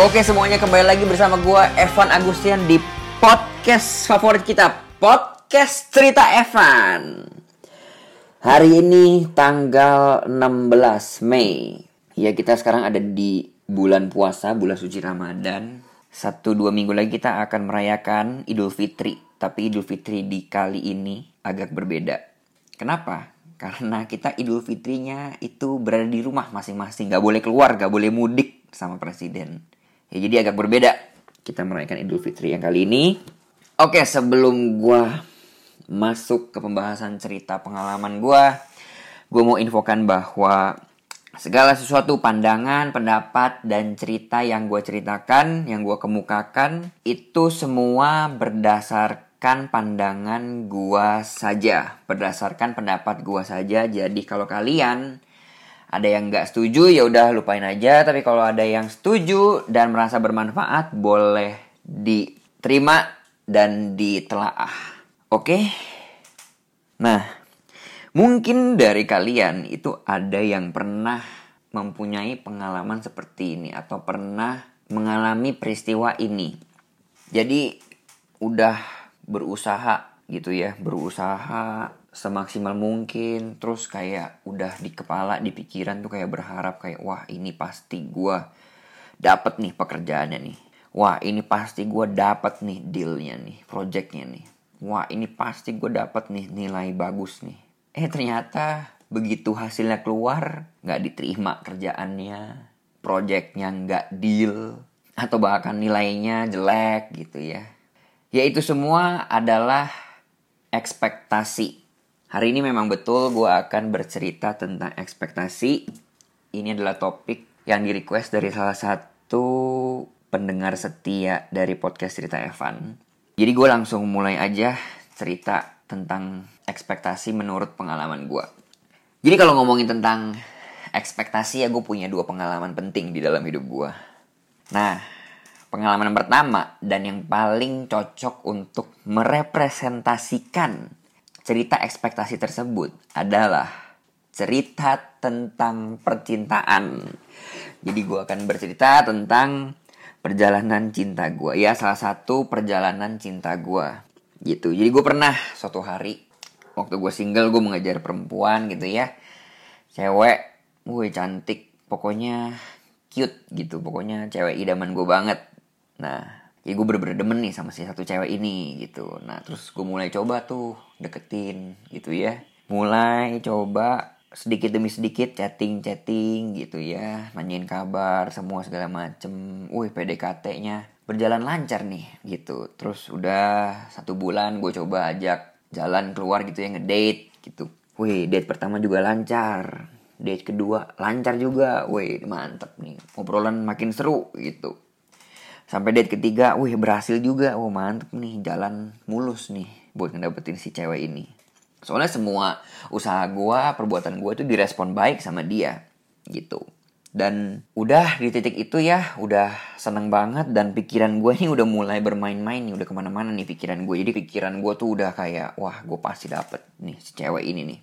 Oke semuanya kembali lagi bersama gue Evan Agustian di podcast favorit kita Podcast Cerita Evan. Hari ini tanggal 16 Mei. Ya kita sekarang ada di bulan puasa, bulan suci Ramadan. Satu dua minggu lagi kita akan merayakan Idul Fitri. Tapi Idul Fitri di kali ini agak berbeda. Kenapa? Karena kita Idul Fitrinya itu berada di rumah masing-masing. Gak boleh keluar, gak boleh mudik sama presiden Ya jadi agak berbeda kita merayakan Idul Fitri yang kali ini. Oke, sebelum gua masuk ke pembahasan cerita pengalaman gua, gua mau infokan bahwa segala sesuatu pandangan, pendapat dan cerita yang gua ceritakan, yang gua kemukakan itu semua berdasarkan pandangan gua saja, berdasarkan pendapat gua saja. Jadi kalau kalian ada yang nggak setuju ya udah lupain aja. Tapi kalau ada yang setuju dan merasa bermanfaat boleh diterima dan ditelaah. Oke? Nah mungkin dari kalian itu ada yang pernah mempunyai pengalaman seperti ini atau pernah mengalami peristiwa ini. Jadi udah berusaha gitu ya berusaha semaksimal mungkin. Terus kayak udah di kepala di pikiran tuh kayak berharap kayak wah ini pasti gue dapat nih pekerjaannya nih. Wah ini pasti gue dapat nih dealnya nih projectnya nih. Wah ini pasti gue dapat nih nilai bagus nih. Eh ternyata begitu hasilnya keluar nggak diterima kerjaannya projectnya nggak deal atau bahkan nilainya jelek gitu ya. Ya itu semua adalah ekspektasi Hari ini memang betul gue akan bercerita tentang ekspektasi. Ini adalah topik yang di request dari salah satu pendengar setia dari podcast cerita Evan. Jadi gue langsung mulai aja cerita tentang ekspektasi menurut pengalaman gue. Jadi kalau ngomongin tentang ekspektasi ya gue punya dua pengalaman penting di dalam hidup gue. Nah, pengalaman pertama dan yang paling cocok untuk merepresentasikan cerita ekspektasi tersebut adalah cerita tentang percintaan. Jadi gue akan bercerita tentang perjalanan cinta gue. Ya salah satu perjalanan cinta gue. Gitu. Jadi gue pernah suatu hari waktu gue single gue mengejar perempuan gitu ya. Cewek, gue cantik, pokoknya cute gitu. Pokoknya cewek idaman gue banget. Nah, ya gue bener-bener demen nih sama si satu cewek ini gitu nah terus gue mulai coba tuh deketin gitu ya. Mulai coba sedikit demi sedikit chatting chatting gitu ya. Nanyain kabar semua segala macem. Wih PDKT-nya berjalan lancar nih gitu. Terus udah satu bulan gue coba ajak jalan keluar gitu ya ngedate gitu. Wih date pertama juga lancar. Date kedua lancar juga. Wih mantep nih. Obrolan makin seru gitu. Sampai date ketiga, wih berhasil juga. Oh mantep nih, jalan mulus nih buat ngedapetin si cewek ini. Soalnya semua usaha gue, perbuatan gue itu direspon baik sama dia. Gitu. Dan udah di titik itu ya, udah seneng banget. Dan pikiran gue ini udah mulai bermain-main nih, udah ke mana-mana nih pikiran gue. Jadi pikiran gue tuh udah kayak, wah gue pasti dapet nih si cewek ini nih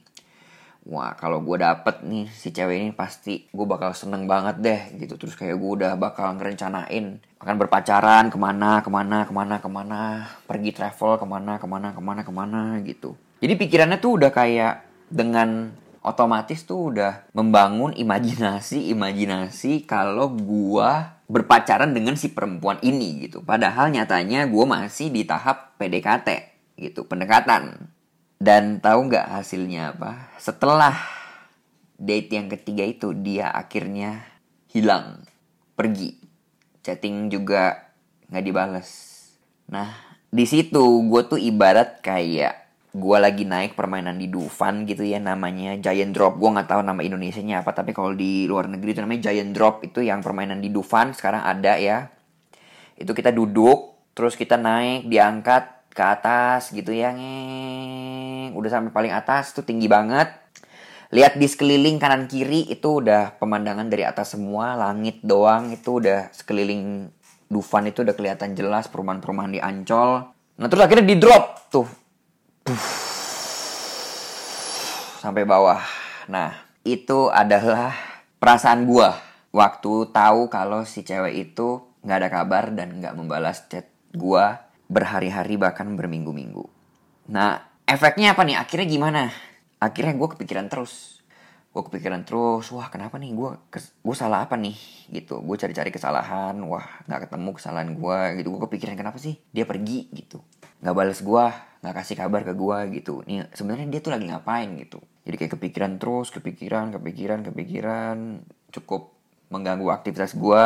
wah kalau gue dapet nih si cewek ini pasti gue bakal seneng banget deh gitu. Terus kayak gue udah bakal ngerencanain akan berpacaran ke mana ke mana ke mana ke mana pergi travel ke mana ke mana ke mana ke mana gitu. Jadi pikirannya tuh udah kayak dengan otomatis tuh udah membangun imajinasi imajinasi kalau gue berpacaran dengan si perempuan ini gitu. Padahal nyatanya gue masih di tahap PDKT gitu pendekatan dan tahu nggak hasilnya apa? Setelah date yang ketiga itu dia akhirnya hilang, pergi. Chatting juga nggak dibales. Nah, di situ gue tuh ibarat kayak gue lagi naik permainan di Dufan gitu ya namanya Giant Drop. Gue nggak tahu nama Indonesia-nya apa, tapi kalau di luar negeri itu namanya Giant Drop itu yang permainan di Dufan sekarang ada ya. Itu kita duduk, terus kita naik, diangkat, ke atas gitu ya ngeng udah sampai paling atas tuh tinggi banget. Lihat di sekeliling kanan kiri itu udah pemandangan dari atas semua langit doang itu udah sekeliling Dufan itu udah kelihatan jelas perumahan-perumahan di Ancol. Nah terus akhirnya di drop tuh. Puff. sampai bawah. Nah itu adalah perasaan gua waktu tahu kalau si cewek itu nggak ada kabar dan nggak membalas chat gue berhari-hari bahkan berminggu-minggu. Nah, efeknya apa nih? Akhirnya gimana? Akhirnya gue kepikiran terus. Gue kepikiran terus, wah kenapa nih gue gue salah apa nih gitu. Gue cari-cari kesalahan, wah nggak ketemu kesalahan gue gitu. Gue kepikiran kenapa sih dia pergi gitu. Nggak balas gue, nggak kasih kabar ke gue gitu. Nih sebenarnya dia tuh lagi ngapain gitu. Jadi kayak kepikiran terus, kepikiran, kepikiran, kepikiran. Cukup mengganggu aktivitas gue.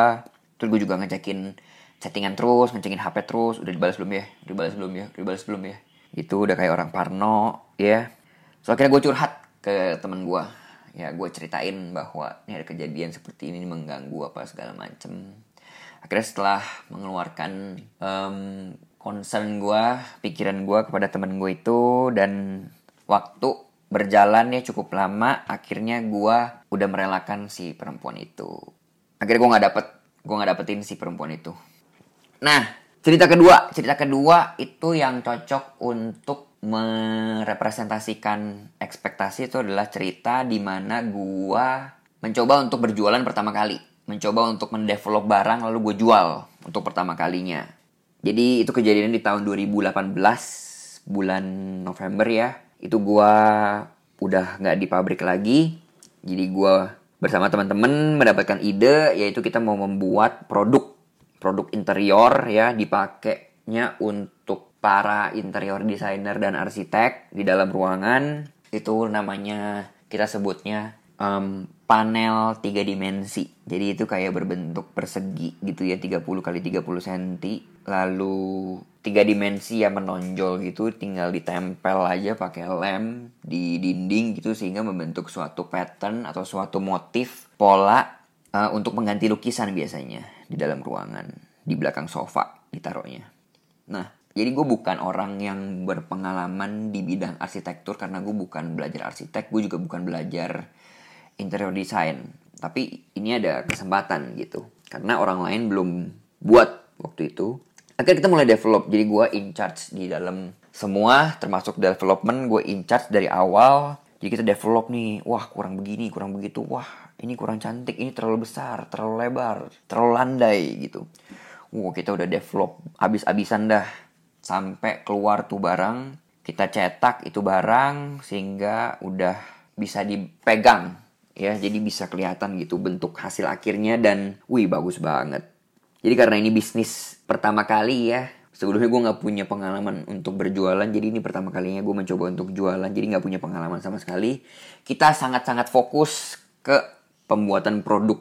Terus gue juga ngecekin chattingan terus, ngecekin HP terus. Udah dibalas belum ya? Dibalas belum ya? Dibalas belum ya? Gitu udah kayak orang parno ya. So akhirnya gue curhat ke temen gue. Ya gue ceritain bahwa ini ada kejadian seperti ini mengganggu apa segala macem. Akhirnya setelah mengeluarkan um, concern gue, pikiran gue kepada temen gue itu dan waktu berjalan ya cukup lama akhirnya gue udah merelakan si perempuan itu akhirnya gue nggak dapet gue nggak dapetin si perempuan itu nah cerita kedua. Cerita kedua itu yang cocok untuk merepresentasikan ekspektasi itu adalah cerita di mana gue mencoba untuk berjualan pertama kali. Mencoba untuk mendevelop barang lalu gue jual untuk pertama kalinya. Jadi itu kejadian di tahun 2018 bulan November ya. Itu gue udah nggak di pabrik lagi. Jadi gue bersama teman-teman mendapatkan ide yaitu kita mau membuat produk produk interior ya dipakainya untuk para interior designer dan arsitek di dalam ruangan. Itu namanya kita sebutnya um, panel tiga dimensi. Jadi itu kayak berbentuk persegi gitu ya 30 kali 30 cm lalu tiga dimensi yang menonjol gitu tinggal ditempel aja pakai lem di dinding gitu sehingga membentuk suatu pattern atau suatu motif pola uh, untuk mengganti lukisan biasanya di dalam ruangan di belakang sofa ditaruhnya. Nah, jadi gue bukan orang yang berpengalaman di bidang arsitektur karena gue bukan belajar arsitek, gue juga bukan belajar interior design. Tapi ini ada kesempatan gitu. Karena orang lain belum buat waktu itu akhirnya kita mulai develop jadi gue in charge di dalam semua termasuk development gue in charge dari awal jadi kita develop nih wah kurang begini kurang begitu wah ini kurang cantik ini terlalu besar terlalu lebar terlalu landai gitu. Wah kita udah develop habis-habisan dah. Sampai keluar tuh barang kita cetak itu barang sehingga udah bisa dipegang. Ya jadi bisa kelihatan gitu bentuk hasil akhirnya dan wih bagus banget. Jadi karena ini bisnis pertama kali ya, sebelumnya gue nggak punya pengalaman untuk berjualan, jadi ini pertama kalinya gue mencoba untuk jualan, jadi nggak punya pengalaman sama sekali. Kita sangat-sangat fokus ke pembuatan produk.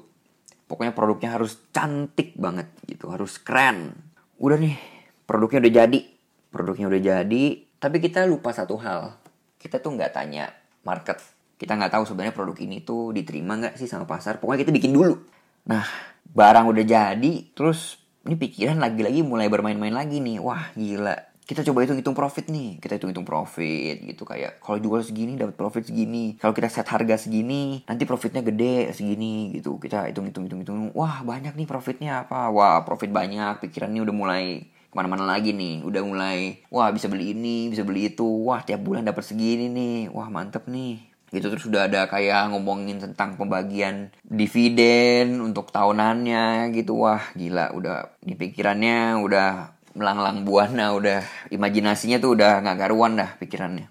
Pokoknya produknya harus cantik banget gitu, harus keren. Udah nih, produknya udah jadi, produknya udah jadi, tapi kita lupa satu hal. Kita tuh nggak tanya market. Kita nggak tahu sebenarnya produk ini tuh diterima nggak sih sama pasar. Pokoknya kita bikin dulu. Nah, barang udah jadi terus ini pikiran lagi-lagi mulai bermain-main lagi nih. Wah gila. Kita coba hitung-hitung profit nih. Kita hitung-hitung profit gitu. Kayak kalau jual segini dapat profit segini. Kalau kita set harga segini nanti profitnya gede segini gitu. Kita hitung-hitung hitung-hitung. Wah banyak nih profitnya apa? Wah profit banyak. Pikiran ini udah mulai ke mana-mana lagi nih. Udah mulai wah bisa beli ini bisa beli itu. Wah tiap bulan dapat segini nih. Wah mantep nih gitu terus sudah ada kayak ngomongin tentang pembagian dividen untuk tahunannya gitu. Wah gila udah di pikirannya udah melanglang buana udah imajinasinya tuh udah nggak karuan dah pikirannya.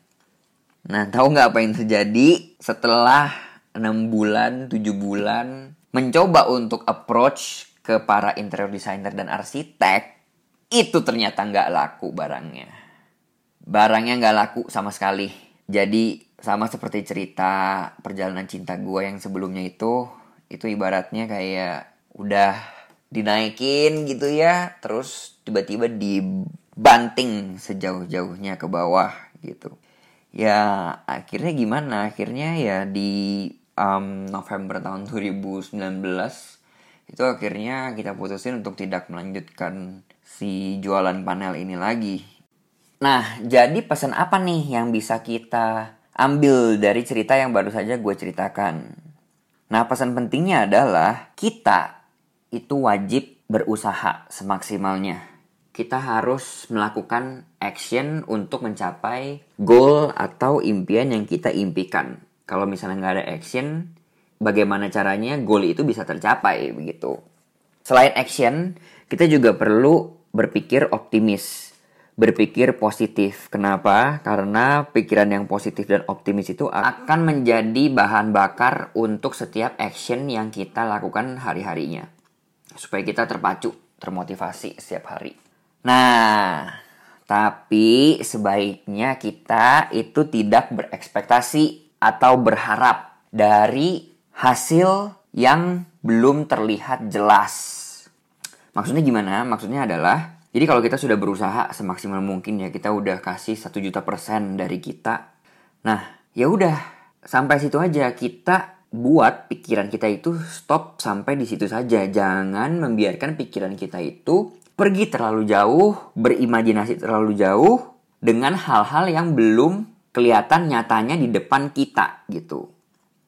Nah tahu nggak apa yang terjadi setelah enam bulan tujuh bulan mencoba untuk approach ke para interior designer dan arsitek itu ternyata nggak laku barangnya. Barangnya nggak laku sama sekali. Jadi sama seperti cerita perjalanan cinta gue yang sebelumnya itu itu ibaratnya kayak udah dinaikin gitu ya terus tiba-tiba dibanting sejauh-jauhnya ke bawah gitu. Ya akhirnya gimana? Akhirnya ya di um, November tahun 2019 itu akhirnya kita putusin untuk tidak melanjutkan si jualan panel ini lagi. Nah jadi pesan apa nih yang bisa kita ambil dari cerita yang baru saja gue ceritakan. Nah, pesan pentingnya adalah kita itu wajib berusaha semaksimalnya. Kita harus melakukan action untuk mencapai goal atau impian yang kita impikan. Kalau misalnya nggak ada action, bagaimana caranya goal itu bisa tercapai begitu. Selain action, kita juga perlu berpikir optimis, berpikir positif. Kenapa? Karena pikiran yang positif dan optimis itu akan menjadi bahan bakar untuk setiap action yang kita lakukan hari-harinya. Supaya kita terpacu, termotivasi setiap hari. Nah, tapi sebaiknya kita itu tidak berekspektasi atau berharap dari hasil yang belum terlihat jelas Maksudnya gimana? Maksudnya adalah jadi kalau kita sudah berusaha semaksimal mungkin ya kita udah kasih satu juta persen dari kita. Nah ya udah sampai situ aja kita buat pikiran kita itu stop sampai di situ saja. Jangan membiarkan pikiran kita itu pergi terlalu jauh, berimajinasi terlalu jauh dengan hal-hal yang belum kelihatan nyatanya di depan kita gitu.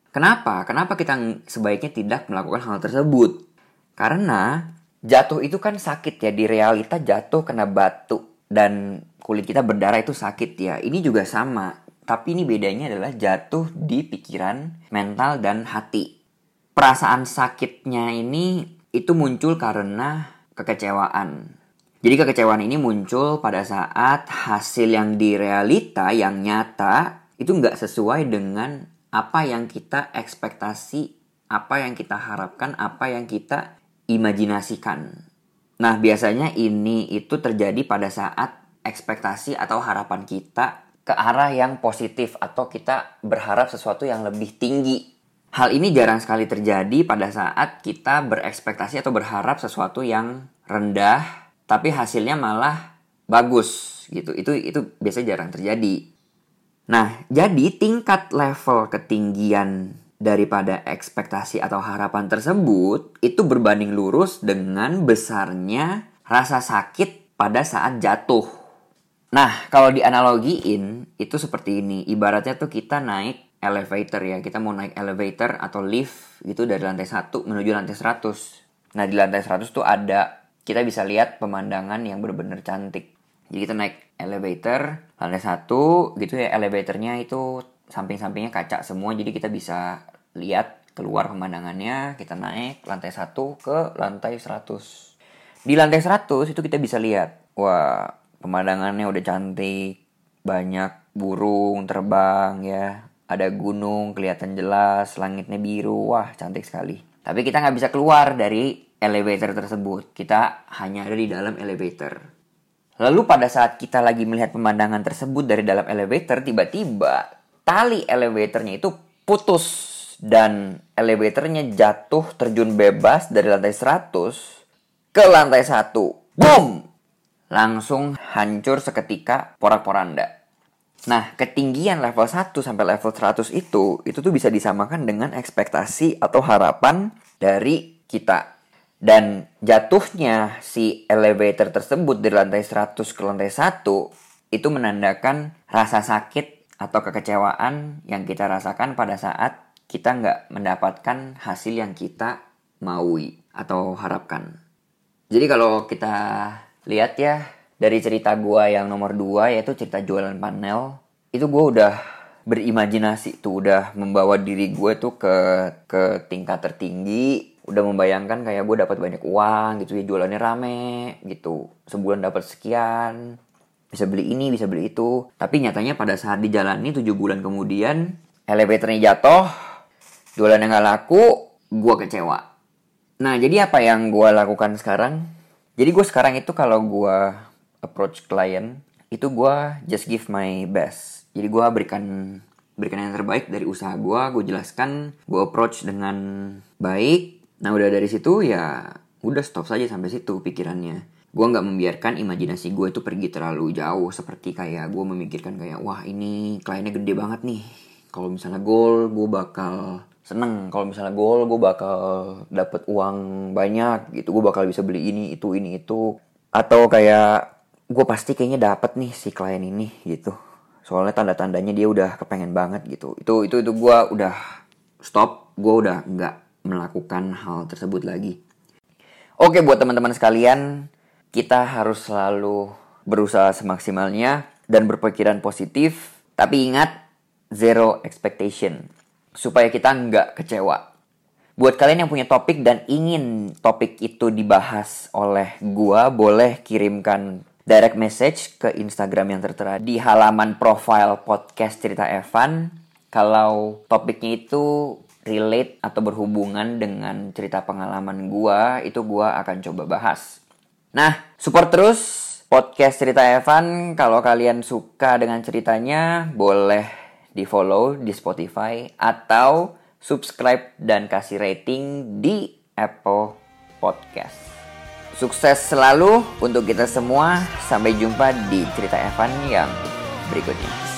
Kenapa? Kenapa kita sebaiknya tidak melakukan hal tersebut? Karena jatuh itu kan sakit ya di realita jatuh kena batu dan kulit kita berdarah itu sakit ya. Ini juga sama tapi ini bedanya adalah jatuh di pikiran mental dan hati. Perasaan sakitnya ini itu muncul karena kekecewaan. Jadi kekecewaan ini muncul pada saat hasil yang di realita yang nyata itu nggak sesuai dengan apa yang kita ekspektasi apa yang kita harapkan apa yang kita imajinasikan. Nah, biasanya ini itu terjadi pada saat ekspektasi atau harapan kita ke arah yang positif atau kita berharap sesuatu yang lebih tinggi. Hal ini jarang sekali terjadi pada saat kita berekspektasi atau berharap sesuatu yang rendah tapi hasilnya malah bagus gitu. Itu itu biasanya jarang terjadi. Nah, jadi tingkat level ketinggian daripada ekspektasi atau harapan tersebut itu berbanding lurus dengan besarnya rasa sakit pada saat jatuh. Nah, kalau dianalogiin itu seperti ini. Ibaratnya tuh kita naik elevator ya. Kita mau naik elevator atau lift gitu dari lantai 1 menuju lantai 100. Nah, di lantai 100 tuh ada kita bisa lihat pemandangan yang benar-benar cantik. Jadi kita naik elevator lantai 1 gitu ya elevatornya itu samping-sampingnya kaca semua jadi kita bisa lihat keluar pemandangannya. Kita naik lantai satu ke lantai 100 di lantai 100 itu kita bisa lihat wah pemandangannya udah cantik banyak burung terbang ya. Ada gunung kelihatan jelas langitnya biru wah cantik sekali. Tapi kita nggak bisa keluar dari elevator tersebut. Kita hanya ada di dalam elevator. Lalu pada saat kita lagi melihat pemandangan tersebut dari dalam elevator, tiba-tiba tali elevatornya itu putus dan elevatornya jatuh terjun bebas dari lantai 100 ke lantai 1. Boom! Langsung hancur seketika porak-poranda. Nah, ketinggian level 1 sampai level 100 itu, itu tuh bisa disamakan dengan ekspektasi atau harapan dari kita. Dan jatuhnya si elevator tersebut dari lantai 100 ke lantai 1 itu menandakan rasa sakit atau kekecewaan yang kita rasakan pada saat kita nggak mendapatkan hasil yang kita maui atau harapkan. Jadi kalau kita lihat ya dari cerita gua yang nomor dua yaitu cerita jualan panel itu gua udah berimajinasi tuh udah membawa diri gue tuh ke ke tingkat tertinggi udah membayangkan kayak gue dapat banyak uang gitu ya jualannya rame gitu sebulan dapat sekian bisa beli ini bisa beli itu tapi nyatanya pada saat dijalani tujuh bulan kemudian elevatornya jatuh jualan yang gak laku, gue kecewa. Nah, jadi apa yang gue lakukan sekarang? Jadi gue sekarang itu kalau gue approach klien, itu gue just give my best. Jadi gue berikan berikan yang terbaik dari usaha gue, gue jelaskan, gue approach dengan baik. Nah udah dari situ ya udah stop saja sampai situ pikirannya. Gue nggak membiarkan imajinasi gue itu pergi terlalu jauh seperti kayak gue memikirkan kayak wah ini kliennya gede banget nih. Kalau misalnya goal gue bakal seneng. Kalau misalnya gol gue bakal dapet uang banyak gitu. Gue bakal bisa beli ini itu ini itu. Atau kayak gue pasti kayaknya dapet nih si klien ini gitu. Soalnya tanda-tandanya dia udah kepengen banget gitu. Itu itu itu gue udah stop. Gue udah nggak melakukan hal tersebut lagi. Oke buat teman-teman sekalian kita harus selalu berusaha semaksimalnya dan berpikiran positif tapi ingat zero expectation supaya kita nggak kecewa. Buat kalian yang punya topik dan ingin topik itu dibahas oleh gua, boleh kirimkan direct message ke Instagram yang tertera di halaman profile podcast Cerita Evan. Kalau topiknya itu relate atau berhubungan dengan cerita pengalaman gua, itu gua akan coba bahas. Nah, support terus podcast Cerita Evan. Kalau kalian suka dengan ceritanya, boleh di follow di Spotify atau subscribe dan kasih rating di Apple Podcast. Sukses selalu untuk kita semua. Sampai jumpa di cerita Evan yang berikutnya.